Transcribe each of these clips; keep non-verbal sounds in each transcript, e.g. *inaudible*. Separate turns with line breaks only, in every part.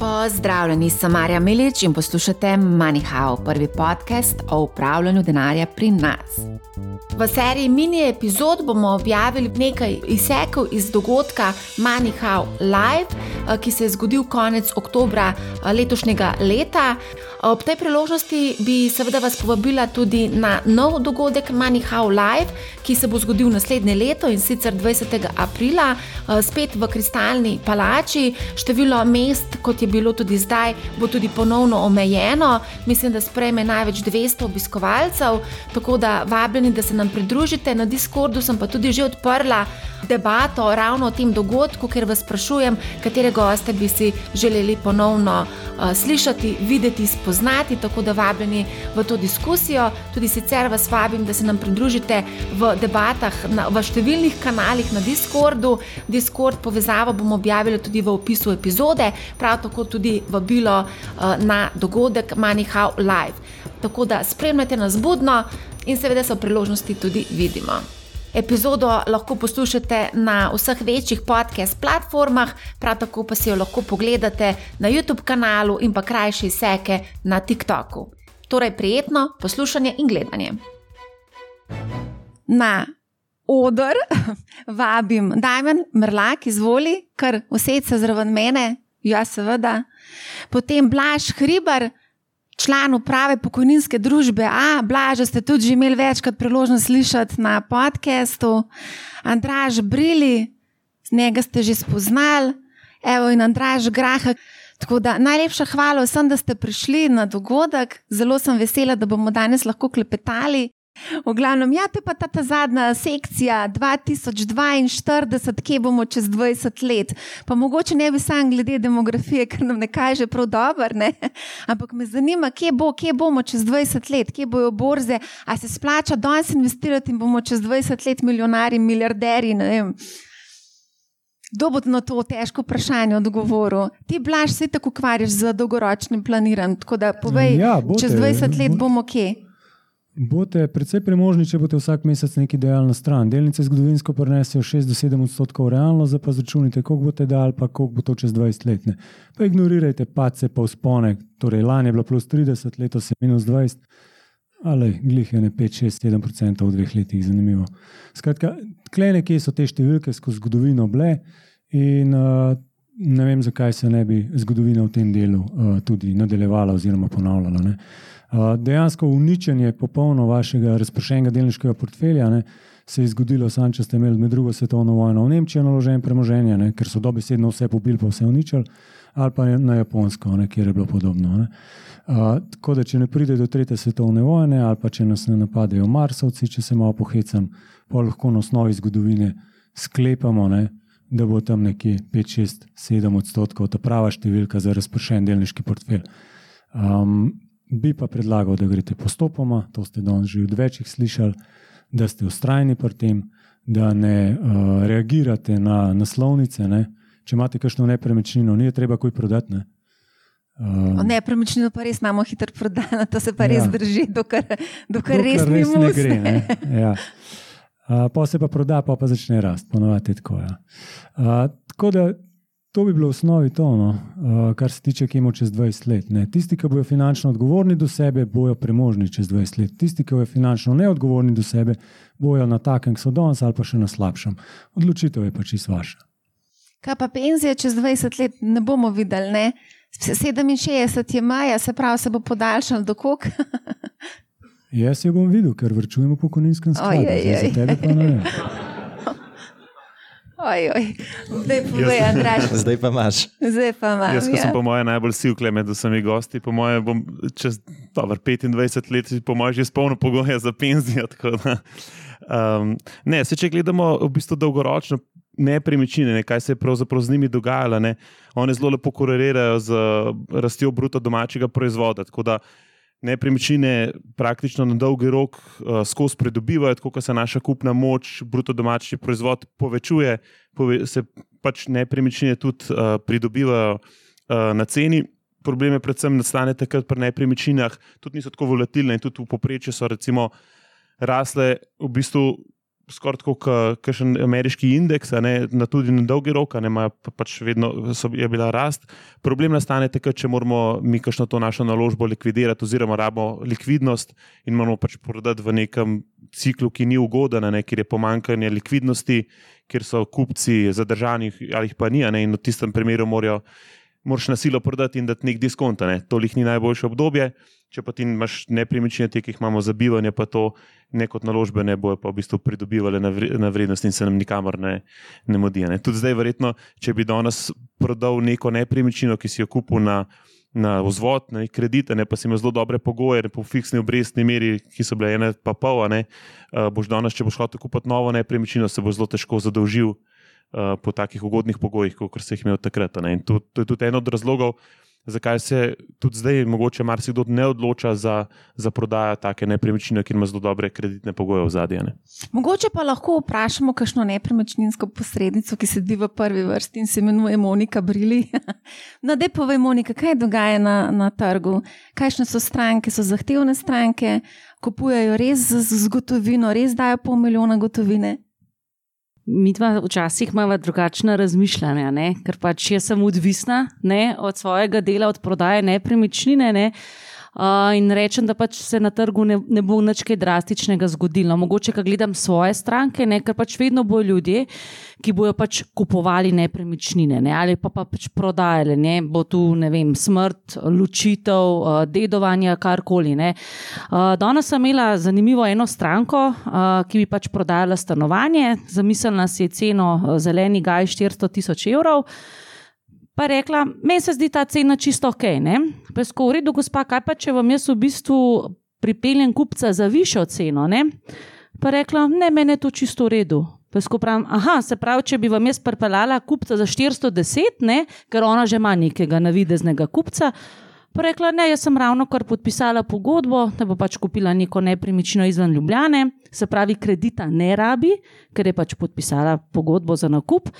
Pozdravljeni, sem Marja Milič in poslušate MoneyHow, prvi podcast o upravljanju denarja pri nas. V seriji mini epizod bomo objavili nekaj izsekov iz dogodka MoneyHow Live, eh, ki se je zgodil konec oktobra eh, letošnjega leta. Ob tej priložnosti bi seveda vas povabila tudi na nov dogodek MoneyHow Live, ki se bo zgodil naslednje leto in sicer 20. aprila, eh, spet v Kristalni palači. Število mest, kot je bilo tudi zdaj, bo tudi ponovno omejeno. Mislim, da sprejme največ 200 obiskovalcev, tako da vabljeni, da se nam pridružite. Na Discordu sem pa tudi že odprla debato ravno o tem dogodku, ker vas sprašujem, katere goste bi si želeli ponovno uh, slišati, videti, spoznati. Tako da vabljeni v to diskusijo. Tudi sicer vas vabim, da se nam pridružite v debatah na, v številnih kanalih na Discordu. Discord povezavo bomo objavili tudi v opisu epizode, prav tako tudi vabilo uh, na dogodek MoneyHow Live. Tako da spremljate nas budno in seveda se v priložnosti tudi vidimo. Epizodo lahko poslušate na vseh večjih podcast platformah, prav tako pa si jo lahko pogledate na YouTube kanalu in pa krajše izseke na TikToku. Torej, prijetno poslušanje in gledanje. Na odr *laughs* vabim Dajmen Mrlak, izvoli, kar vse se zraven mene, ja, seveda. Potem Blaž Hribar, član uprave pokojninske družbe. A, Blaž, ste tudi že imeli večkrat priložnost slišati na podkastu. Andraž Brili, z njega ste že spoznali, evo in Andraž Graha. Tako da najlepša hvala vsem, da ste prišli na dogodek. Zelo sem vesela, da bomo danes lahko klepetali. V glavnem, ja, te pa ta, ta zadnja sekcija 2042, kje bomo čez 20 let. Pa mogoče ne bi sam glede demografije, ker nam ne kaže prav dobro, ne? ampak me zanima, kje, bo, kje bomo čez 20 let, kje bojo borze, a se splača danes investirati in bomo čez 20 let milijonari, milijarderji. Kdo bo na to težko vprašanje odgovoril? Ti blaž se tako ukvarjaš z dolgoročnim planiranjem. Tako da povej, ja, bote, čez 20 let bomo kje.
Boste precej premožni, če boste vsak mesec neki dejali na stran. Delnice zgodovinsko prenesejo 6 do 7 odstotkov realno, zdaj pa zračunite, koliko boste dali, pa koliko bo to čez 20 let. Ne. Pa ignorirajte pace, pa vzpone. Torej, lani je bilo plus 30, letos je minus 20, ali glih je ne 5, 6, 7 odstotkov v dveh letih, zanimivo. Skratka, klene, kje so te številke skozi zgodovino bile in uh, ne vem, zakaj se ne bi zgodovina v tem delu uh, tudi nadaljevala oziroma ponavljala. Ne dejansko uničenje popolno vašega razpršenega delniškega portfelja ne, se je zgodilo, sam, če ste imeli med drugo svetovno vojno v Nemčijo naložen premoženje, ne, ker so dobesedno vse pobili, pa vse uničili, ali pa na Japonsko, ne, kjer je bilo podobno. Uh, tako da, če ne pride do tretje svetovne vojne, ali pa če nas ne napadejo Marsovci, če se malo pohecam, pa lahko na osnovi zgodovine sklepamo, ne, da bo tam nekje 5, 6, 7 odstotkov ta prava številka za razpršen delniški portfelj. Um, Bi pa predlagal, da greste postopoma, to ste danes že od večjih slišali, da ste ustrajni pri tem, da ne uh, reagirate na naslovnice. Ne? Če imate kakšno nepremičnino, ni treba kuj prodati. Ne?
Uh, nepremičnino pa res imamo hitro prodano, to se pa res ja. drži, dokler, dokler res, res ne gre. Ne? *laughs*
Ja. Uh, pa se pa proda, pa, pa začne rasti, ponovadi tako. Ja. Uh, tako da To bi bilo v osnovi to, no, uh, kar se tiče kemo čez 20 let. Ne. Tisti, ki bodo finančno odgovorni do sebe, bojo premožni čez 20 let. Tisti, ki bodo finančno neodgovorni do sebe, bojo na takem, kot so danes, ali pa še na slabšem. Odločitev je pač vaša.
Kaj pa penzije čez 20 let ne bomo videli? Ne? 67 je maja, se pravi, se bo podaljšal do kok. *laughs*
Jaz jo bom videl, ker vrčujemo pokojninskem skladu. Za tebe pa ne vem.
Oj, oj. Zdaj, povej, *laughs*
Zdaj pa imaš.
Zdaj pa imaš.
Jaz ja. sem po mojem najbolj sivkle med vsemi gosti. Po mojem bom čez dober, 25 let, po mojem, že spolno pogoje za penzijo. Um, ne, se, če gledamo v bistvu dolgoročno nepremičnine, ne, kaj se je pravzaprav z njimi dogajalo, ne, one zelo lepo korelirajo z rastjo bruto domačega proizvoda. Tako da nepremičnine praktično na dolgi rok uh, skozi pridobivajo, tako da se naša kupna moč, bruto domači proizvod povečuje, pove, se pač nepremičnine tudi uh, pridobivajo uh, na ceni. Problem je predvsem nastane takrat pri nepremičninah, tudi niso tako volatilne in tudi v poprečju so recimo rasle v bistvu skoraj kot kakšen ameriški indeks, ne, na tudi na dolgi rok, ne ima pa, pač vedno so, je bila rast. Problem nastane takrat, če moramo mi kakšno to našo naložbo likvidirati, oziroma rabimo likvidnost in moramo pač prodati v nekem ciklu, ki ni ugoden, ne, ker je pomankanje likvidnosti, ker so kupci zadržani ali pa ni, ne, in v tistem primeru morajo. Moraš na silo prodati in dati nek diskont, ne. to jih ni najboljše obdobje. Če pa ti imaš nepremičnine, ki jih imamo za bivanje, pa to ne kot naložbe, ne bojo pa v bistvu pridobivali na vrednosti in se nam nikamor ne, ne modi. Ne. Tudi zdaj, verjetno, če bi danes prodal neko nepremičnino, ki si jo kupil na, na vzvod, na kredite, ne, pa si imel zelo dobre pogoje, ne, po fiksni obrestni meri, ki so bile ene pa pol, ne, uh, boš danes, če boš hotel kupiti novo nepremičnino, se bo zelo težko zadolžil. Uh, po takih ugodnih pogojih, kot so jih imeli takrat. To, to je tudi en od razlogov, zakaj se tudi zdaj, mogoče marsikdo ne odloča za, za prodajo take nepremičnine, ki ima zelo dobre kreditne pogoje v zadnje.
Mogoče pa lahko vprašamo kakšno nepremičninsko posrednico, ki sedi v prvi vrsti in se imenuje Monika Brili. *laughs* no, da povej, Monika, kaj dogaja na, na trgu, kakšne so stranke, so zahtevne stranke, kupujejo res z, z gotovino, res dajo pol milijona gotovine.
Mi dva včasih imamo drugačna razmišljanja, ne? ker pač jaz sem odvisna ne? od svojega dela, od prodaje nepremičnine. Ne? Uh, in rečem, da pač se na trgu ne, ne bo nič kaj drastičnega zgodilo. Mogoče, ko gledam svoje stranke, ne, ker pač vedno bojo ljudje, ki bojo pač kupovali nepremičnine ne, ali pa, pa pač prodajali. Ne, bo tu vem, smrt, ločitev, uh, dedovanje, karkoli. Uh, danes sem imela zanimivo eno stranko, uh, ki bi pač prodajala stanovanje, zamislila si je ceno zeleni gaj 400 tisoč evrov pa rekla, meni se zdi ta cena čisto ok. Pesko, v redu, gospa, kaj pa če vam jaz v bistvu pripeljem kupca za višjo ceno? Ne? Pa rekla, ne, meni je to čisto v redu. Pesko pravim, aha, se pravi, če bi vam jaz pripeljala kupca za 410, ne? ker ona že ima nekega navideznega kupca. Pa rekla, ne, jaz sem ravno kar podpisala pogodbo, da bo pač kupila neko nepremično izven Ljubljane, se pravi, kredita ne rabi, ker je pač podpisala pogodbo za nakup.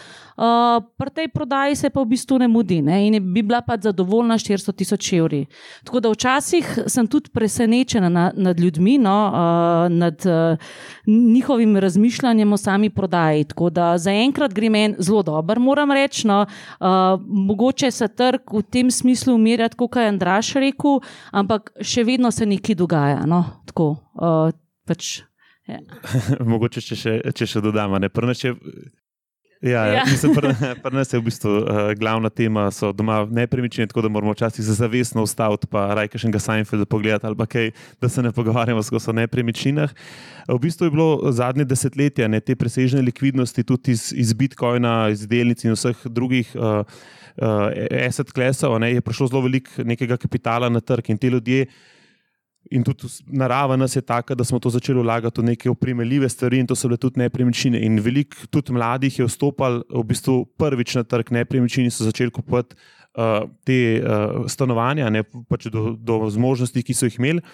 Uh, pri tej prodaji se pa v bistvu ne mudi ne? in bi bila pač zadovoljna 400 tisoč evri. Tako da včasih sem tudi presenečena na, nad ljudmi, no? uh, nad uh, njihovim razmišljanjem o sami prodaji. Tako da zaenkrat gre meni zelo dobro, moram reči. No? Uh, mogoče se trg v tem smislu umirja, kot je Andraš rekel, ampak še vedno se nekaj dogaja. No? Tako, uh, pač,
ja. *laughs* Mogoče, če še, če še dodamo. Ja, ja. *laughs* Pri nas je v bistvu uh, glavna tema, da so doma nepremičnine, tako da moramo včasih za zavestno ustaviti, pa rajka še nekaj Seinfelda pogledati, ali kaj, da se ne pogovarjamo o nepremičninah. V bistvu je bilo zadnje desetletje ne, te presežne likvidnosti, tudi iz, iz Bitcoina, iz delnic in vseh drugih. Uh, uh, asset klasov, je prišlo zelo veliko nekega kapitala na trg in te ljudje. In tudi narava nas je taka, da smo to začeli vlagati v neke opremljive stvari, in to so bile tudi nepremičnine. In veliko tudi mladih je vstopalo v bistvu prvič na trg nepremičnin in so začeli kupovati uh, te uh, stanovanja, ne pač do, do zmožnosti, ki so jih imeli.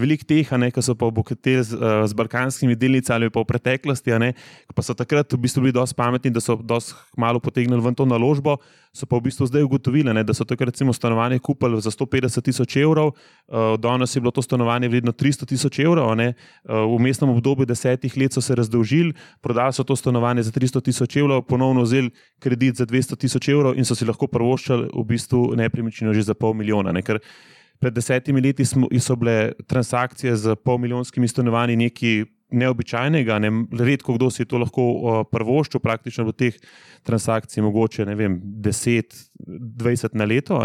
Veliko teh, ne, ki so pa obogateli z, uh, z balkanskimi delnicami, pa v preteklosti, ne, pa so takrat v bistvu bili dosti pametni, da so dosti malo potegnili ven to naložbo. So pa v bistvu zdaj ugotovili, ne, da so takrat recimo stanovanje kupili za 150 tisoč evrov, uh, danes je bilo to stanovanje vredno 300 tisoč evrov. Uh, v mestnem obdobju desetih let so se razdolžili, prodali so to stanovanje za 300 tisoč evrov, ponovno vzeli kredit za 200 tisoč evrov in so si lahko prvoščali v bistvu nepremičnino že za pol milijona. Ne? Ker pred desetimi leti smo, so bile transakcije z pol milijonskimi stanovanji nekaj neobičajnega. Ne? Redko kdo si to lahko uh, prvoščil, praktično v teh transakcijah, mogoče vem, 10, 20 na leto,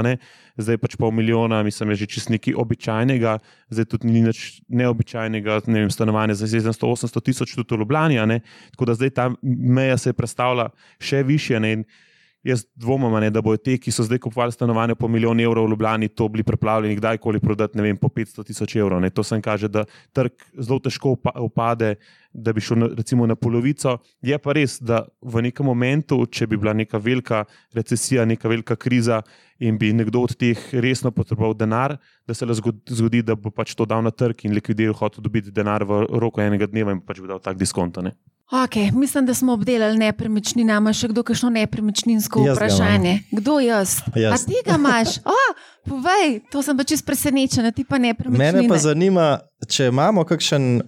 zdaj pač pol milijona, mislim, je že čist nekaj običajnega, zdaj tudi ni nič neobičajnega, ne vem, stanovanje za 700-800 tisoč tudi v Ljubljani. Tako da zdaj ta meja se je predstavila še više. Ne? Jaz dvomim, da bodo te, ki so zdaj kupovali stanovanje po milijon evrov v Ljubljani, to bili pripravljeni kdajkoli prodati, ne vem, po 500 tisoč evrov. Ne. To sem kaže, da trg zelo težko upade, da bi šel na, recimo na polovico. Je pa res, da v nekem momentu, če bi bila neka velika recesija, neka velika kriza in bi nekdo od teh resno potreboval denar, da se lahko zgodi, da bo pač to dal na trg in likvidiral, hotel dobiti denar v roku enega dneva in pač bi dal tak diskont.
Okay, mislim, da smo obdelali nepremičnine. Ima še kdo kakšno nepremičninsko jaz vprašanje? Kdo jaz? jaz? A ti ga imaš? *laughs* Oh, povej, to sem pa čest presenečen, ti pa nepremičnine.
Mene pa zanima, če imamo kakšen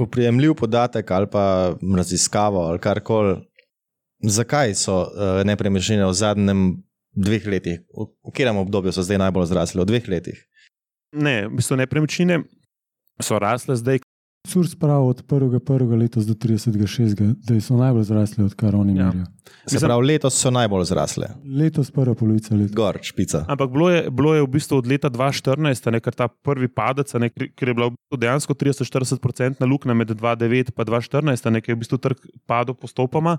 uprijemljiv podatek ali pa raziskavo ali karkoli, zakaj so uh, nepremičnine v zadnjem dveh letih, v, v katerem obdobju so zdaj najbolj zrasle? V dveh letih.
Ne, v bistvu nepremičnine so rasle zdaj.
Surs pravi od 1.1. letos do 30.6., da so najbolj zrasli, odkar oni
Ja.
merijo.
Se pravi, letos so najbolj zrasle.
Letos prva polovica leta.
Gor, špica.
Ampak bilo je, bilo je v bistvu od leta 2014, a ne, ker ta prvi padec, a ne, ker je bila v bistvu dejansko 30-40% luknja med 2009 in 2014, a ne, ker je v bistvu trg padel postopoma.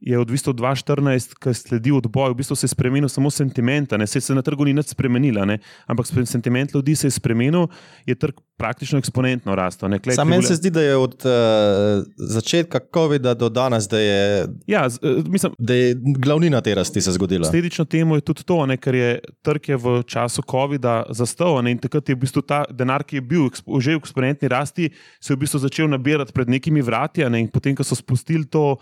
Je odvisno od 2014, ki sledi odboj, v bistvu se je spremenil samo sentiment, se je na trgu ni nič spremenila, ne, ampak sentiment ljudi se je spremenil, je trg praktično eksponentno rastel.
Sam meni se zdi, da je od uh, začetka COVID-a do danes, da je,
Ja, z- eh, mislim,
da je glavnina te rasti se zgodila.
Posledično temu je tudi to, ne, ker je trg je v času COVID-a zastal ne, in takrat je v bistvu ta denar, ki je bil že v eksponentni rasti, se je v bistvu začel nabirati pred nekimi vrati. Ne, in potem, ko so spustili to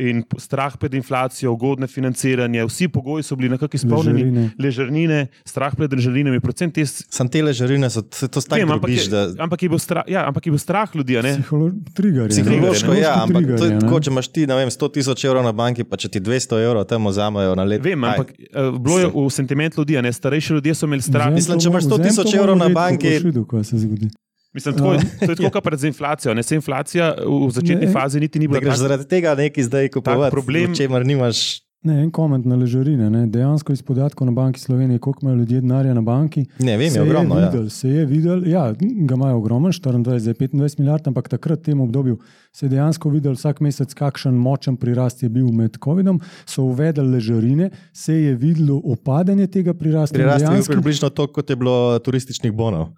in strah pred inflacijo, ugodne financiranje, vsi pogoji so bili nekako izpolnjeni,
Ležarine.
ležernine, strah pred ležarinami, predvsem te.
Sam te ležarine so se to stanje
ampak, je,
da
ampak, je bil strah, ja, ampak je bil strah ljudi. a ne.
Psiholo trigger.
psihološko
ne,
ja, ampak to je tako, če imaš ti, ne vem, 100 tisoč evrov na banki, pa če ti 200 evrov tam vzamajo na let.
Vem,
Aj,
ampak uh, bilo je v sentiment ljudi, a ne starejši ljudje so imeli strah.
Vzem
Mislim, če imaš
mo-
100
vzem
tisoč evrov na banki-
videl, kaj se zgodi.
Mislim, tako, je- to je tako, *laughs* kot pred inflacijo. Ne, se inflacija v začetni
Ne.
fazi niti ni bila
greš zaradi tega nekaj zdaj kupovati,
problem-
o čemer nimaš.
Ne, en koment na ležarine. Ne. Dejansko iz podatkov na banki Slovenije, koliko imajo ljudje denarja na banki.
Ne, vem, je ogromno. Ja.
videl, Se je videl, ja, ga imajo ogromno, 24, zdaj 25 milijard, ampak takrat v tem obdobju se je dejansko videl vsak mesec, kakšen močen prirast je bil med COVID-om. So uvedli ležarine, se je videlo opadanje tega prirasta.
Prirast je bil približno toliko, kot je bilo turističnih bonov.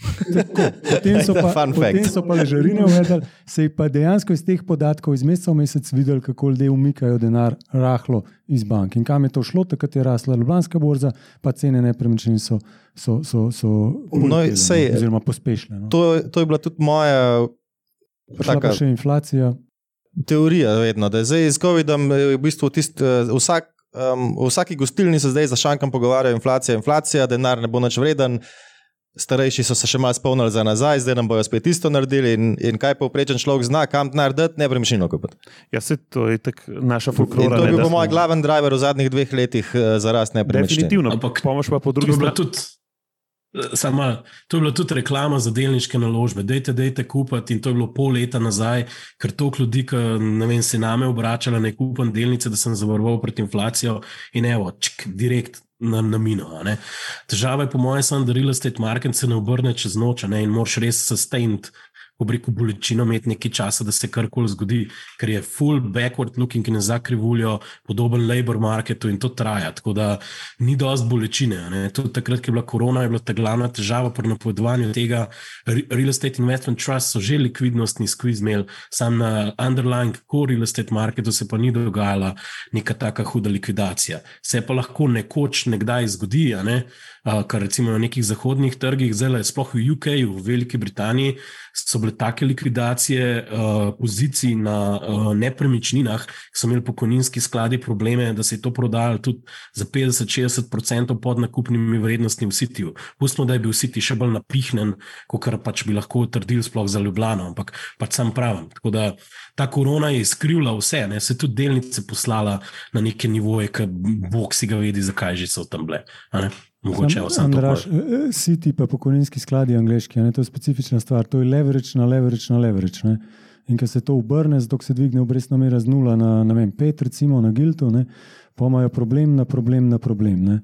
Potem so, pa, potem so pa ležarine uvedli, se je pa dejansko iz teh podatkov iz meseca v mesec videl, kako ljudje umikajo denar rahlo iz bank. In kam je to šlo, takrat je rasla Ljubljanska borza, pa cene nepremičnin so, so, so, so
No, sej-
oziroma pospešile. No.
To, to je bila tudi moja
Prišla pa
taka-
še inflacija.
teorija, vedno, da je zdaj z COVID-om eh, v bistvu tist, eh, vsak. Um, v vsaki gostilni se zdaj za šankom pogovarjajo inflacija, inflacija, denar ne bo več vreden. Starejši so se še malo spomnili za nazaj, zdaj nam bojo spet isto naredili. In, in kaj povprečen človek zna, kam denar dati, nepremičnino kupiti.
Ja, se to je tako naša
In
folklora.
to je
ne,
bil po mojem glaven driver v zadnjih dveh letih eh, za rast nepremičnin.
Definitivno,
Ampak
pomoč pa po drugi strani.
tudi. eh, Sama, to je bila tudi reklama za delniške naložbe. Dajte, dajte kupiti, in to je bilo pol leta nazaj, ker toliko ljudi, ki ne vem, se name obračala, ne kupam delnice, da sem zavaroval pred inflacijo in evo, čk, direkt na, na mino. Težava je, po mojem, samo, da real estate market se ne obrne čez noč ne, in moraš res sustained. Obreko bolečino imeti nekaj časa, da se karkoli zgodi, ker je full backward looking in za krivuljo, podoben labor marketu in to traja. Tako da ni dosti bolečine. ne. Tudi takrat, ko je bila korona, je bila ta glavna težava pri napovedovanju tega. Re- Real estate investment trust so že likvidnostni skviz imeli, sam na underlying core real estate marketu se pa ni dogajala neka taka huda likvidacija. Se pa lahko nekoč nekdaj zgodi, ne. Kar recimo na nekih zahodnih trgih, zdaj sploh v UK, v Veliki Britaniji, so bile take likvidacije uh, pozicij na uh, nepremičninah, ki so imeli pokojninski skladi probleme, da se je to prodajalo tudi za 50-60% pod nakupnimi vrednostmi v Sitiju. Pustimo, da je bil City še bolj napihnen, kot pač bi lahko trdil sploh za Ljubljano, ampak pač sam pravim. Tako da ta korona je skrivila vse, ne? se tudi delnice poslala na neke nivoje, ki bog si ga vedi, zakaj že so tam bile. Mogoče je samo to.
Eh, City pa pokojninski skladi angliški, ne, to je specifična stvar, to je leverage na leverage na leverage. Ne. In ko se to obrne, zato se dvigne obrestna mera z nula na ne vem, pet, recimo na Giltu, ne, pa imajo problem na problem na problem. Ne.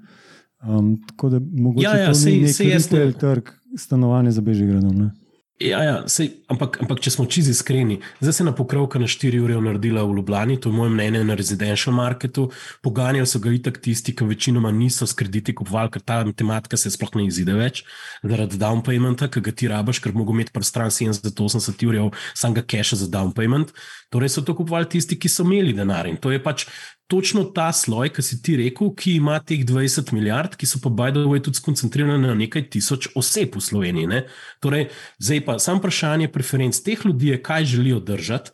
Um, tako da mogoče
Ja, ja,
to
sej-
ni nek
sej jaz ne-
retail trg stanovanja za Bežigradom. Ne.
Ja, ja sej, ampak, ampak če smo čizi iskreni, zdaj se je na pokrovka na 4 ure naredila v Ljubljani, to je moje mnenje na residential marketu. Poganjali so ga itak tisti, ki večinoma niso s krediti kupovali, ker ta matematika se sploh ne izide več, zaradi down paymenta, ki ga ti rabaš, ker mogo imeti pri stran 70-80 ur samega cache za down payment. Torej so to kupovali tisti, ki so imeli denar in to je pač. Točno ta sloj, ki si ti rekel, ki ima teh 20 milijard, ki so pa Bajdovi tudi skoncentrirane na nekaj tisoč oseb v Sloveniji. Ne? Torej, zdaj pa samo vprašanje preferenc teh ljudi je, kaj želijo držati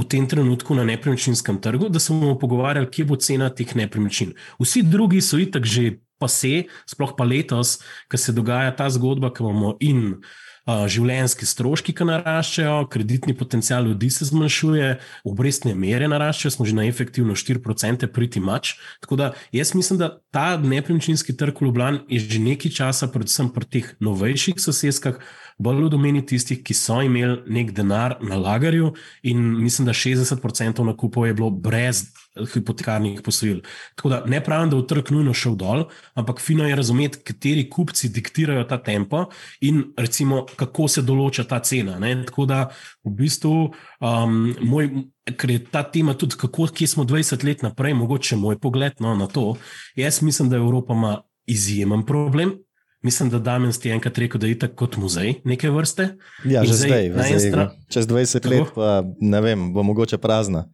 v tem trenutku na nepremičninskem trgu, da se bomo pogovarjali, kje bo cena teh nepremičnin. Vsi drugi so itak že pase, sploh pa letos, ker se dogaja ta zgodba, ki imamo in uh, življenjski stroški, ki naraščajo, kreditni potencial ljudi se zmanjšuje, obrestne mere naraščajo, smo že na efektivno 4%, priti mač. Tako da jaz mislim, da ta nepremičninski trg v Ljubljani je že nekaj časa, predvsem pri teh novejših sosedskah, bolj v domeni tistih, ki so imeli nek denar na lagarju, in mislim, da 60% nakupov je bilo brez hipotekarnih posojil. Tako da ne pravim, da je trg nujno šel dol, ampak fino je razumeti, kateri kupci diktirajo ta tempo in recimo, kako se določa ta cena. Ne? Tako da v bistvu um, moj. Ker je ta tema tudi, kako smo 20 let naprej, mogoče moj pogled no, na to. Jaz mislim, da Evropa ima izjemen problem, Mislim, da Damien ti je enkrat rekel, da je tako kot muzej neke vrste.
Ja, že zdaj, zdaj stran... čez 20 tako? let, pa ne vem, bo mogoče prazna.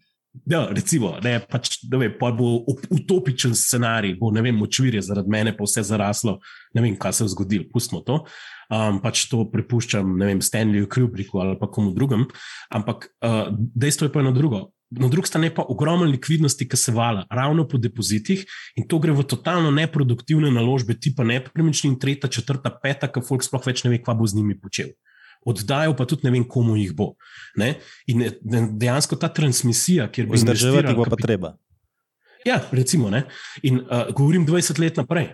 Ja, recimo, ne, pač, da ve, pa bo utopičen scenarij, bo ne vem, močvirje zaradi mene, pa vse zaraslo. Ne vem, kaj se je zgodilo, pustimo to. Um, pač to prepuščam, ne vem, Stanleyju Kubricku ali pa komu drugem. Ampak uh, dejstvo je pa eno drugo na drugi strani pa ogromno likvidnosti, ki se vala ravno po depozitih in to gre v totalno neproduktivne naložbe, tipa nepremičnin, tretja, četrta, peta, ki folk sploh ne ve, kva bo z njimi počel. Oddajo pa tudi ne vem, komu jih bo. Ne? In dejansko ta transmisija, kjer bi
lahko. Zdržati bo pa treba.
Ja, recimo, ne? in uh, govorim 20 let naprej.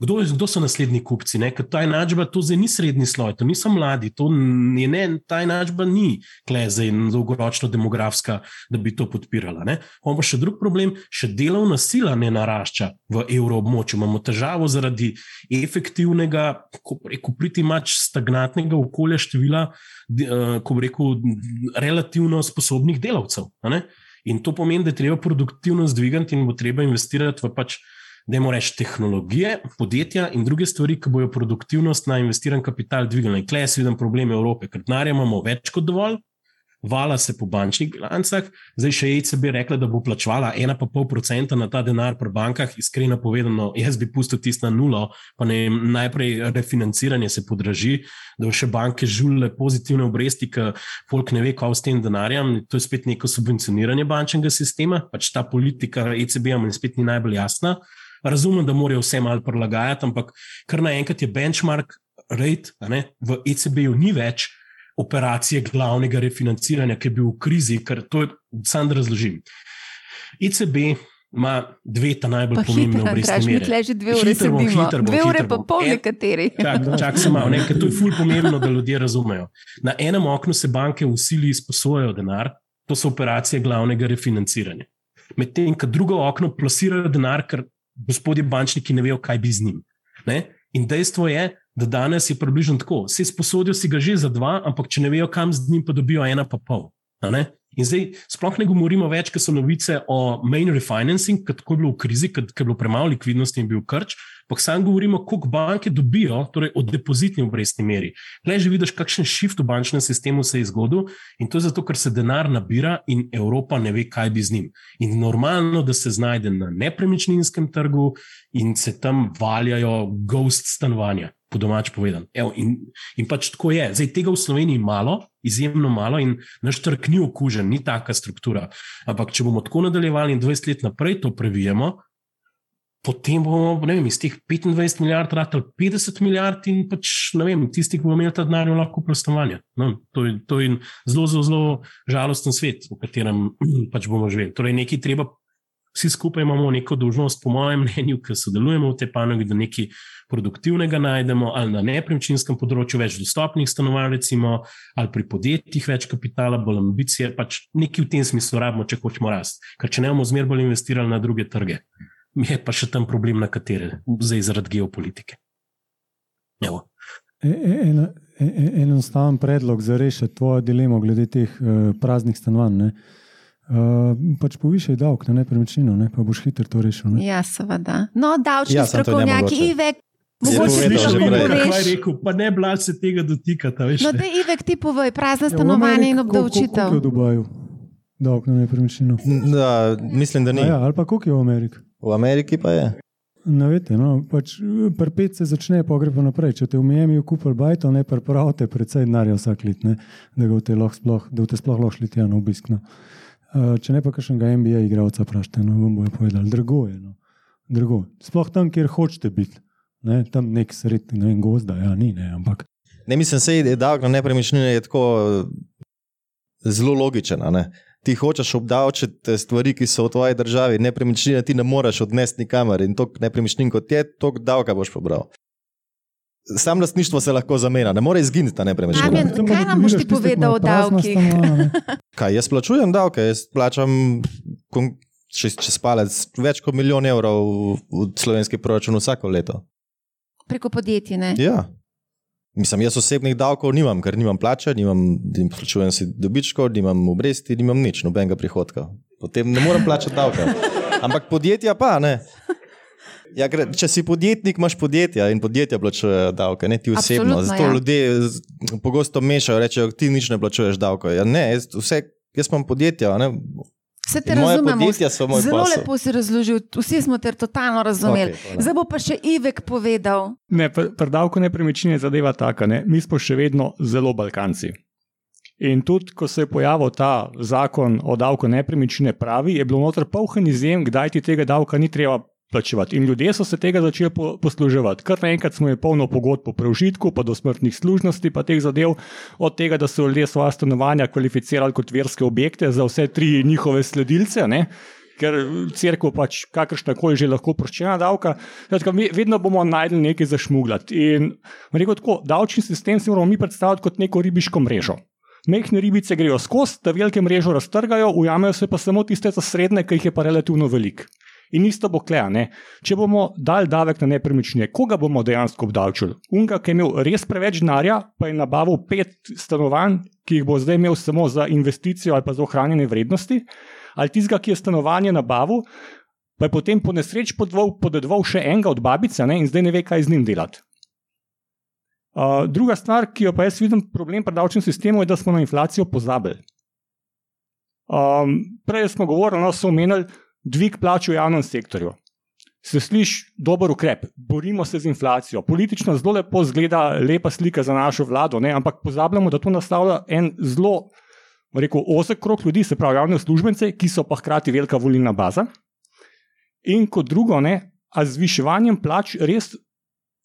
Kdo, kdo so naslednji kupci? Ker ta enačba, to zdaj ni srednji sloj, to niso mladi, to je ne, ta enačba ni kleze in dolgoročno demografska, da bi to podpirala. On pa še drug problem, še delovna sila ne narašča v evroobmočju. Imamo težavo zaradi efektivnega, ko reko, priti mač stagnatnega okolja števila, uh, ko reko, relativno sposobnih delavcev. In to pomeni, da je treba produktivnost dvigati in bo treba investirati v pač, da imamo reči, tehnologije, podjetja in druge stvari, ki bojo produktivnost na investiran kapital dvignili. In klej, jaz vidim problem Evrope, ker denarja imamo več kot dovolj, vala se po bančnih bilancah, zdaj še ECB rekla, da bo plačvala 1,5% na ta denar pri bankah, iskreno povedano, jaz bi pustil tisto na nulo, pa ne najprej refinanciranje se podraži, da bo še banke žulile pozitivne obresti, ker folk ne ve, kaj s tem denarjem, to je spet neko subvencioniranje bančnega sistema, pač ta politika ECB-ja mi spet ni najbolj jasna. Razumem, da morajo vse malo prilagajati, ampak kar naenkrat je benchmark rate v ECB-ju ni več operacije glavnega refinanciranja, ki je bil v krizi, ker to je samo da razložim. ECB ima dve ta najbolj pomembne obrestne mere.
Če že dve ure sedimo, dve ure pa pol nekateri.
Čak, čak se malo, ker to je ful pomembno, da ljudje razumejo. Na enem oknu se banke v sili izposojajo denar, to so operacije glavnega refinanciranja. Medtem, ko drugo okno plasirajo denar, ker gospodje bančniki ne vejo, kaj bi z njim. Ne? In dejstvo je, da danes je približno tako. Vse sposodijo si ga že za dva, ampak če ne vejo, kam z njim, pa dobijo ena pa pol. In zdaj sploh ne govorimo več, ker so novice o main refinancing, kako je bilo v krizi, ker je bilo premalo likvidnosti in bil krč. Ampak sam govorimo, koliko banke dobijo, torej od depozitni obrestni meri. Le že vidiš, kakšen shift v bančnem sistemu se je zgodil in to je zato, ker se denar nabira in Evropa ne ve, kaj bi z njim. In normalno, da se znajde na nepremičninskem trgu in se tam valjajo ghost stanovanja po domač povedan. Evo, in, in pač tako je. Zdaj tega v Sloveniji malo, izjemno malo, in naš trg ni okužen, ni taka struktura. Ampak če bomo tako nadaljevali in 20 let naprej to previjemo, potem bomo vem, iz teh 25 milijard ratali 50 milijard in pač ne vem, tisti, ki bomo imeli ta denar, lahko prostovanje. No, to, to je zelo, zelo, zelo žalosten svet, v katerem *clears throat* pač bomo živeli. Torej, nekaj treba. Vsi skupaj imamo neko dolžnost, po mojem mnenju, ki sodelujemo v tej panogi, da nekaj produktivnega najdemo, ali na nepremičninskem področju več dostopnih stanovanj, recimo, ali pri podjetjih več kapitala, bolj ambicije. Pač nekaj v tem smislu rabimo, če hočemo rasti. Ker če ne bomo zmer bolj investirali na druge trge, je pa še tam problem, na katere, zdaj zaradi geopolitike.
E, e, en, en, enostaven predlog za rešiti tvojo dilemo glede teh uh, praznih stanovanj. Ne? Uh, pač povišaj davek na nepremičnino, ne? pa boš hitro to rešil. Ne?
Ja, seveda. No, davčni ja, strokovnjaki, Ivek,
Mogoče bi še nekaj rekel, pa ne blad se tega dotikata.
No, da Ivek ti povej, prazne stanovanje in obdavčitev.
Kako je v Dubaju? Davek na nepremičnino.
Da, mislim, da ni.
Ja, ali pa koliko je v Ameriki?
V Ameriki pa je.
Ne veste, no, pač prpet se začne, pa gre pa naprej. Če te v Miami kupil bajto, ne prepravite predvsej denarja vsak let, ne, da ga v te sploh, da v te sploh lahko šli tja na obisk. No. Uh, če ne pa kakšnega NBA igralca, prašte, no, vam bojo povedali, drago je. No. Drago. Sploh tam, kjer hočete biti ne, tam nek sred, ne vem, gozda, ja, ni, ne, ampak
Ne mislim, da je davek na nepremičnine je tako zelo logičen. Ti hočeš obdavčiti stvari, ki so v tvoji državi, nepremičnine ti ne moreš odnesti nikamor in toliko nepremičnin kot je, toliko davka boš pobral. Sam lastništvo se lahko zamenja, ne more izginiti ta nepremičnina.
Damjan, kaj nam boš ti povedal o davkih?
stanovanja, ne. *laughs*
Kaj, jaz plačujem davke, jaz plačam čez, čez palec več kot milijon evrov v, slovenski proračun vsako leto.
Preko podjetij, ne?
Ja. Mislim, jaz osebnih davkov nimam, ker nimam plače, nimam, nim- plačujem si dobičkov, nimam obresti, nimam nič, nobenega prihodka. Potem ne morem plačati davka. *laughs* Ampak podjetja pa ne. Ja, ker, če si podjetnik, imaš podjetja in podjetja plačujejo davke, ne ti osebno.
Absolutno,
Zato
ja.
ljudje pogosto mešajo, rečejo, ti nič ne plačuješ davkov. Ja, ne, jaz, vse, jaz imam podjetja, a ne.
Vse te razumemo.
podjetja so moj
Zelo
posel.
lepo si razložil, vsi smo te totalno razumeli.
Hvala.
Zdaj bo pa še Ivek povedal.
Ne, pri pri davku nepremičnine je zadeva taka, ne? mi smo še vedno zelo Balkanci. In tudi, ko se je pojavil ta zakon o davku nepremičnine, pravi, je bilo noter polhen izjem, kdaj ti tega davka ni treba plačevati. In ljudje so se tega začeli po, posluževati. Kar naenkrat smo imeli polno pogodb po preužitku, pa do smrtnih služnosti, pa teh zadev, od tega, da so ljudje svoje stanovanja kvalificirali kot verske objekte za vse tri njihove sledilce. Ne? Ker crkva pač kakršna koli že lahko proščena davka, mi vedno bomo najdli nekaj zašmugljati. In bom rekel tako, davčni sistem si moramo mi predstavljati kot neko ribiško mrežo. Mehne ribice grejo skozi, ta velike mrežo raztrgajo, ujamejo se pa samo tiste za srednje, ki jih je pa relativno veliko. In isto bo klea, ne? če bomo dali davek na nepremičnine, koga bomo dejansko obdavčili? Unga, ki je imel res preveč denarja, pa je nabavil pet stanovanj, ki jih bo zdaj imel samo za investicijo ali pa za ohranjanje vrednosti, ali tistega, ki je stanovanje nabavil, pa je potem po nesreč podedoval še enega od babice ne, in zdaj ne ve, kaj z njim delati. Uh, druga stvar, ki jo pa jaz vidim problem pri davčnem sistemu, je, da smo na inflacijo pozabili. Um, prej smo govorili, no, so omenili dvig plač v javnem sektorju. Se sliši dober ukrep, borimo se z inflacijo. Politično zelo lepo zgleda, lepa slika za našo vlado, ne? ampak pozabljamo, da to nastavlja en zelo rekel, ozek krok ljudi, se pravi javne uslužbence, ki so pa hkrati velika volilna baza. In kot drugo, ne, a z zviševanjem plač res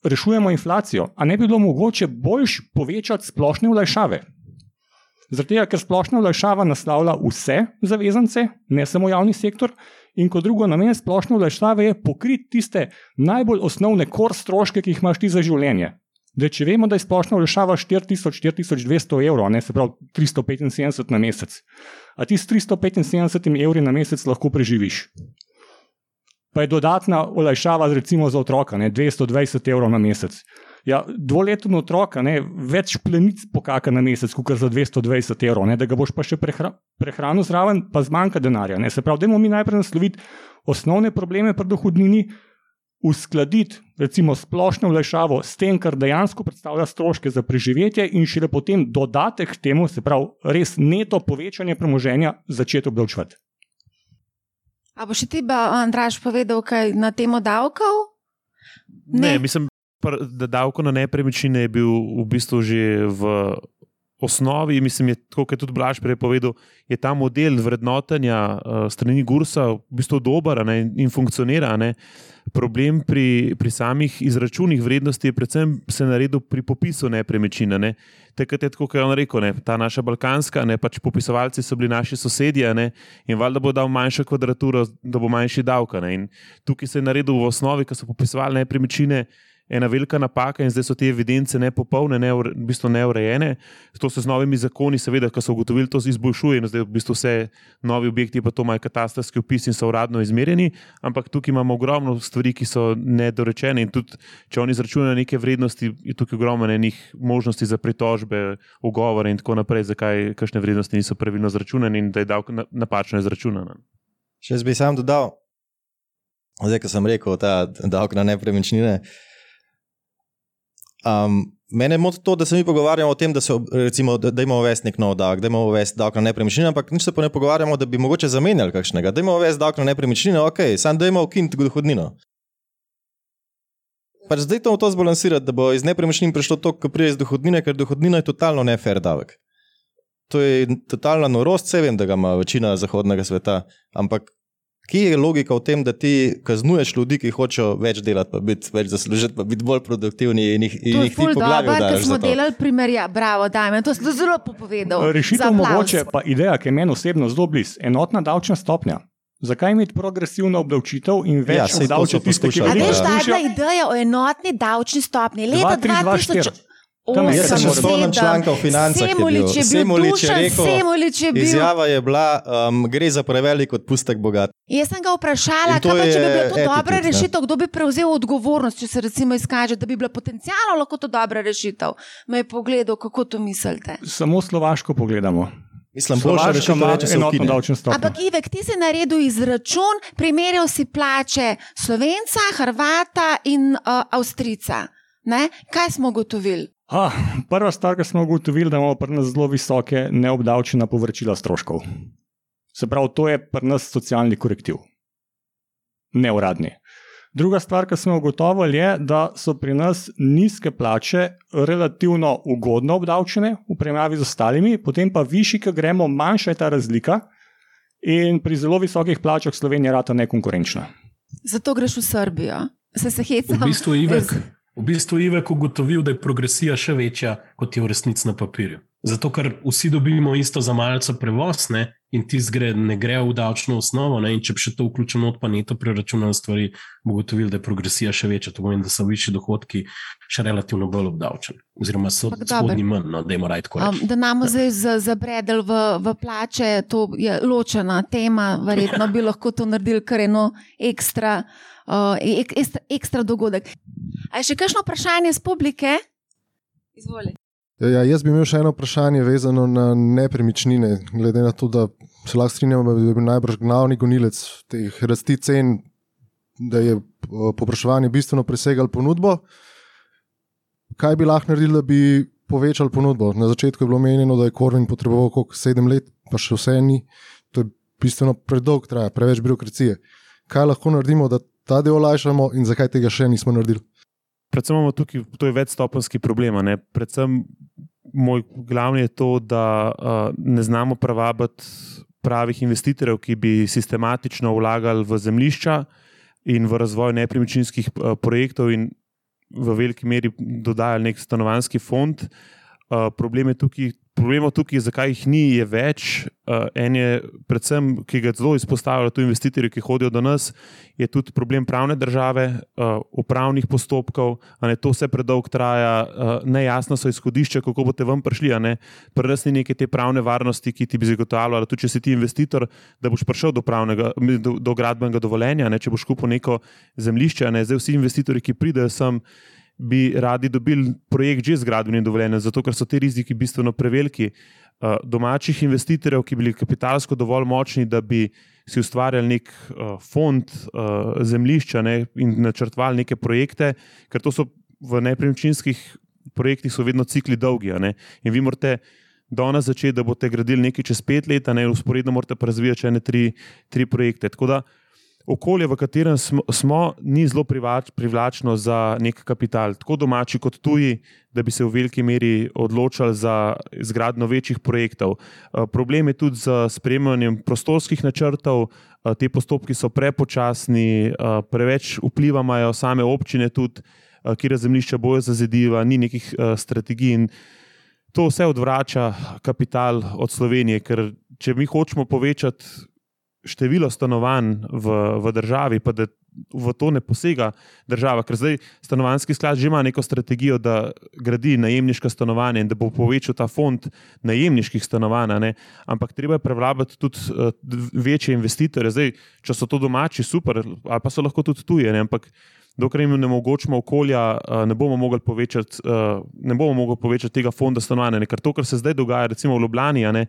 rešujemo inflacijo, a ne bi bilo mogoče boljš povečati splošne olajšave. Tega, ker splošna olajšava naslavlja vse zavezance, ne samo javni sektor, in kot drugo, namen splošne olajšave je pokriti tiste najbolj osnovne kor stroške, ki jih imaš ti za življenje. Da, če vemo, da je splošna olajšava 4000-4200 evrov, ne se pravi 375 na mesec, a ti s 375 evri na mesec lahko preživiš. Pa je dodatna olajšava, recimo za otroka, ne, 220 evrov na mesec. Ja, dvoleten otrok, a ne, več plenic pokaka na mesec, kot za 220 evrov, ne, da ga boš pa še prehra, prehranil zraven, pa zmanjka denarja. Ne. Se pravi, da moramo mi najprej nasloviti osnovne probleme pri dohodnini, uskladiti recimo splošno olajšavo s tem, kar dejansko predstavlja stroške za preživetje, in šele potem dodatek k temu, se pravi, res neto povečanje premoženja, začeti obdavčevati.
A boš ti, Andraš, povedal kaj na temo davkov?
Ne,
Ne.
mislim, davko na nepremičnine je bil v bistvu že v osnovi, mislim, je, tako kot je tudi Blaž prej povedal, je ta model vrednotenja uh, strani Gursa v bistvu dober ne, in, funkcionira. Ne. Problem pri, pri samih izračunih vrednosti je predvsem se naredil pri popisu nepremičnine. Ne. Takrat je tako, kot je on rekel, ne, ta naša balkanska, ne, pač popisovalci so bili naši sosedje ne, in valjda bo dal manjšo kvadraturo, da bo manjši davek. a ne. In Tukaj se je naredil v osnovi, ko so popisovali nepremičnine, ena velika napaka in zdaj so te evidence nepopolne, ne, v bistvu neurejene. To se z novimi zakoni, seveda, ko so ugotovili, to izboljšuje in zdaj v bistvu vse novi objekti pa to imajo katastarski opis in so uradno izmerjeni, ampak tukaj imamo ogromno stvari, ki so nedorečene in tudi, če oni izračunajo neke vrednosti, je tukaj ogromno enih možnosti za pritožbe, ugovore in tako naprej, zakaj kakšne vrednosti niso pravilno izračunane in da je davek na- napačno izračunan.
Še jaz bi sam dodal, zdaj, ko sem rekel, ta davek na nepremičnine. Um, mene moti to, da se mi pogovarjamo o tem, da, se, recimo, da, da imamo uvesti nek nov davek, da imamo uvesti davek na nepremičnine, ampak nič se pa ne pogovarjamo, da bi mogoče zamenjali kakšnega. Da imamo uvesti davek na nepremičnine, ok, sam da imamo ukiniti dohodnino. Pač zdaj to, to zbalansirati, da bo iz nepremičnin prišlo to, kar prije iz dohodnine, ker dohodnina je totalno nefer davek. To je totalna norost, vse vem, da ga ima večina zahodnega sveta, ampak Kje je logika v tem, da ti kaznuješ ljudi, ki hočejo več delati, pa biti več zaslužiti, pa biti bolj produktivni in jih, in
To je
jih ti
ful
po glavi
dobro, ker
udariš
smo
to?
delali primerja. Bravo, dajme, to si zelo popovedal. Za
Rešitev mogoče pa ideja, ki je meni osebno zelo blizu, enotna davčna stopnja. Zakaj imeti progresivno obdavčitev in več
Ja, to
obdavčiti tiste, ki.
A
Veliko
veš, ta je bila ideja o enotni davčni stopni. Leta
2, 3, 2,
2000.
4. Tam je
Jaz se še
Sedem,
spomnim članka o financah.
Semolič je bil,
Semolič je rekel,
Semolič je bil.
Izjava je bila, um, gre za prevelik odpustek bogat.
Jaz sem ga vprašala, kaj pa, če bi bila to
attitude,
dobra
ne.
rešitev, kdo bi prevzel odgovornost, če se recimo izkaže, da bi bila potencijalno lahko to dobra rešitev. Me je pogledal, kako to mislite.
Samo slovaško pogledamo.
Mislim, boljša rešitev je, če se
enotno davčno stopnjo.
Ampak Ivek, ti si naredil izračun, primerjal si plače Slovenca, Hrvata in uh, Avstrica. Ne? Kaj smo ugotovili?
Ah, prva stvar, ki smo ugotovili, da imamo pri nas zelo visoke neobdavčena povračila stroškov. Se pravi, to je pri nas socialni korektiv, neuradni. Druga stvar, ki smo ugotovili, je, da so pri nas nizke plače relativno ugodno obdavčene v primerjavi z ostalimi, potem pa višji, ki gremo, manjša je ta razlika. In pri zelo visokih plačah Slovenija rata nekonkurenčna.
Zato greš v Srbijo. Se se hecam.
V bistvu Ivek,
Res.
V bistvu Ivek ugotovil, da je progresija še večja, kot je v resnici na papirju. Zato, ker vsi dobimo isto za malce prevoz, ne? in ti zgre, ne gre v davčno osnovo. Ne? In če bi še to vključeno od pa neto preračunali stvari, bo ugotovil, da je progresija še večja. To pomeni, da so višji dohodki še relativno bolj obdavčeni. Oziroma so spodnji manj, no, da jim raj tako
Um, da nam zdaj za- zabredel v, v plače, to je ločena tema, verjetno bi lahko to naredili kar eno ekstra, uh, ek, ekstra, ekstra dogodek. A je še kakšno vprašanje z publike? Izvoli.
Ja, jaz bi imel še eno vprašanje vezano na nepremičnine. Glede na to, da se lahko strinjamo, da je bil najbrž glavni gonilec teh rasti cen, da je eh, povpraševanje bistveno presegalo ponudbo. Kaj bi lahko naredili, da bi povečali ponudbo? Na začetku je bilo menjeno, da je Korvin potreboval koliko sedem let, pa še vse ni. To je bistveno predolg traja, preveč birokracije. Kaj lahko naredimo, da ta del olajšamo in zakaj tega še nismo naredili?
Predvsem imamo tukaj, to je večstopenski problem. ne. Predvsem moj glavni je to, da uh, ne znamo privabiti pravih investitorjev, ki bi sistematično vlagali v zemljišča in v razvoj nepremičninskih uh, projektov in v veliki meri dodajali nek stanovanski fond. Uh, problem je tukaj. Problemov tukaj, zakaj jih ni, je več. Uh, en je, predvsem, ki ga zelo izpostavljajo tu investitorji, ki hodijo do nas, je tudi problem pravne države, uh, upravnih postopkov, ne to vse predolgo traja, uh, nejasno so izhodišča, kako boste vam prišli. Pri nas ni neke te pravne varnosti, ki ti bi zagotavljala, tudi če si ti investitor, da boš prišel do, pravnega, do, do gradbenega dovoljenja, ne, če boš kupil neko zemljišče. ne. Zdaj vsi investitorji, ki pridejo sem, bi radi dobili projekt že z gradbenim dovoljenjem, zato ker so ti riziki bistveno preveliki. Uh, domačih investitorjev, ki bi bili kapitalsko dovolj močni, da bi si ustvarjali nek uh, fond uh, zemljišča ne, in načrtovali neke projekte, ker to so v nepremičninskih projektih vedno cikli dolgi. ne. In vi morate danes začeti, da boste gradili nekaj čez pet let, ne usporedno morate pa razvijati še ene tri, tri projekte. Tako da okolje, v katerem smo, smo ni zelo privač, privlačno za nek kapital, tako domači kot tuji, da bi se v veliki meri odločali za izgradnjo večjih projektov. Eh, Problem je tudi z spremljanjem prostorskih načrtov, eh, te postopki so prepočasni, eh, preveč vpliva imajo same občine, tudi kjer zemljišča bojo zazediva, ni nekih strategij. To vse odvrača kapital od Slovenije, ker če mi hočemo povečati število stanovanj v, v državi, pa da v to ne posega država, ker zdaj stanovanski sklad že ima neko strategijo, da gradi najemniška stanovanja in da bo povečal ta fond najemniških stanovanj, ne. ampak treba je prevladati tudi uh, večje investitorje. Zdaj, če so to domači, super, ali pa so lahko tudi tuje, ne. ampak dokler jim ne omogočimo okolja, uh, ne bomo mogli povečati, uh, ne bomo mogli povečati tega fonda stanovanja, ker to, kar se zdaj dogaja, recimo v Ljubljani, ne,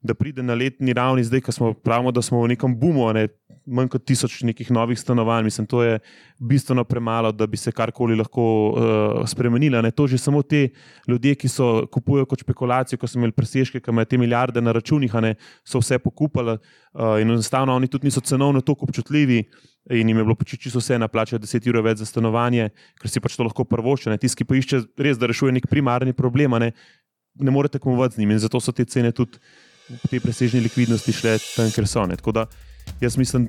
da pride na letni ravni, zdaj, ko smo pravimo, da smo v nekem bumu, ne, manj kot tisoč nekih novih stanovanj. Mislim, to je bistveno premalo, da bi se karkoli lahko uh, spremenilo. To že samo te ljudje, ki so kupujejo kot špekulacijo, ko so imeli presežke, ki imajo te milijarde na računih, ne, so vse pokupili uh, in enostavno oni tudi niso cenovno tako občutljivi. In jim je bilo pač čisto vse na plače 10 ur več za stanovanje, ker si pač to lahko prvošče. Tisti, ki pa išče res, da rešuje nek primarni problem, ne, ne more tekmovati z njimi. In zato so te cene tudi te presežne likvidnosti šle tam, ker so. Ne. Tako da jaz mislim,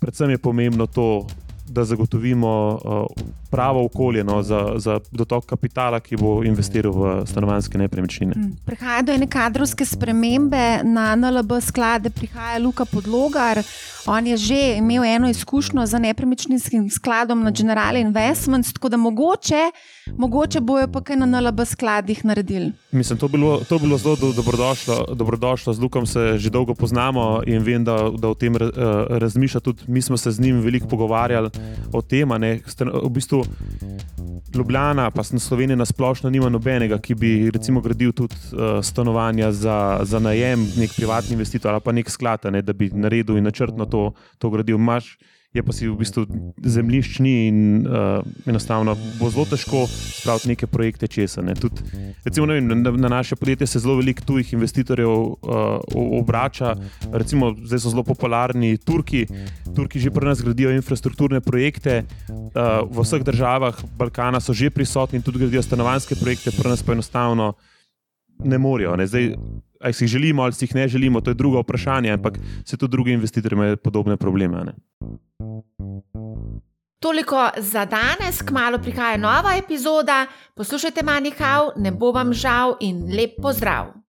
predvsem je pomembno to, da zagotovimo uh, pravo okolje no, za, za dotok kapitala, ki bo investiral v stanovanske nepremičnine.
Mm. Prihaja do ene kadrovske spremembe na NLB sklade, prihaja Luka Podlogar. On je že imel eno izkušnjo z nepremičninskim skladom na General Investments, tako da mogoče, mogoče bojo pa kaj na NLB skladih naredili.
Mislim, to, bilo, to bilo zelo do, dobrodošlo, dobrodošlo. Z Lukom se že dolgo poznamo in vem, da, da o tem uh, razmišlja. Tudi mi smo se z njim veliko pogovarjali o tem. V bistvu Ljubljana, pa na Sloveniji na splošno nima nobenega, ki bi recimo gradil tudi uh, stanovanja za, za najem, nek privatni investitor ali pa nek sklad, ne, da bi naredil in načrtno to, to gradil. Maš, je pa si v bistvu zemljišč ni in uh, enostavno bo zelo težko spraviti neke projekte česa. Ne. Tud, recimo, ne vem, na, na naše podjetje se zelo veliko tujih investitorjev uh, obrača, recimo zdaj so zelo popularni Turki. Turki že pri nas gradijo infrastrukturne projekte, uh, v vseh državah Balkana so že prisotni in tudi gradijo stanovanske projekte, pri nas pa enostavno ne morejo. Ne. Zdaj, ali si jih želimo ali si jih ne želimo, to je drugo vprašanje, ampak se tudi drugi investitorji imajo podobne probleme. Ne?
Toliko za danes, kmalo prihaja nova epizoda. Poslušajte, manjkav, ne bo vam žal in lep pozdrav.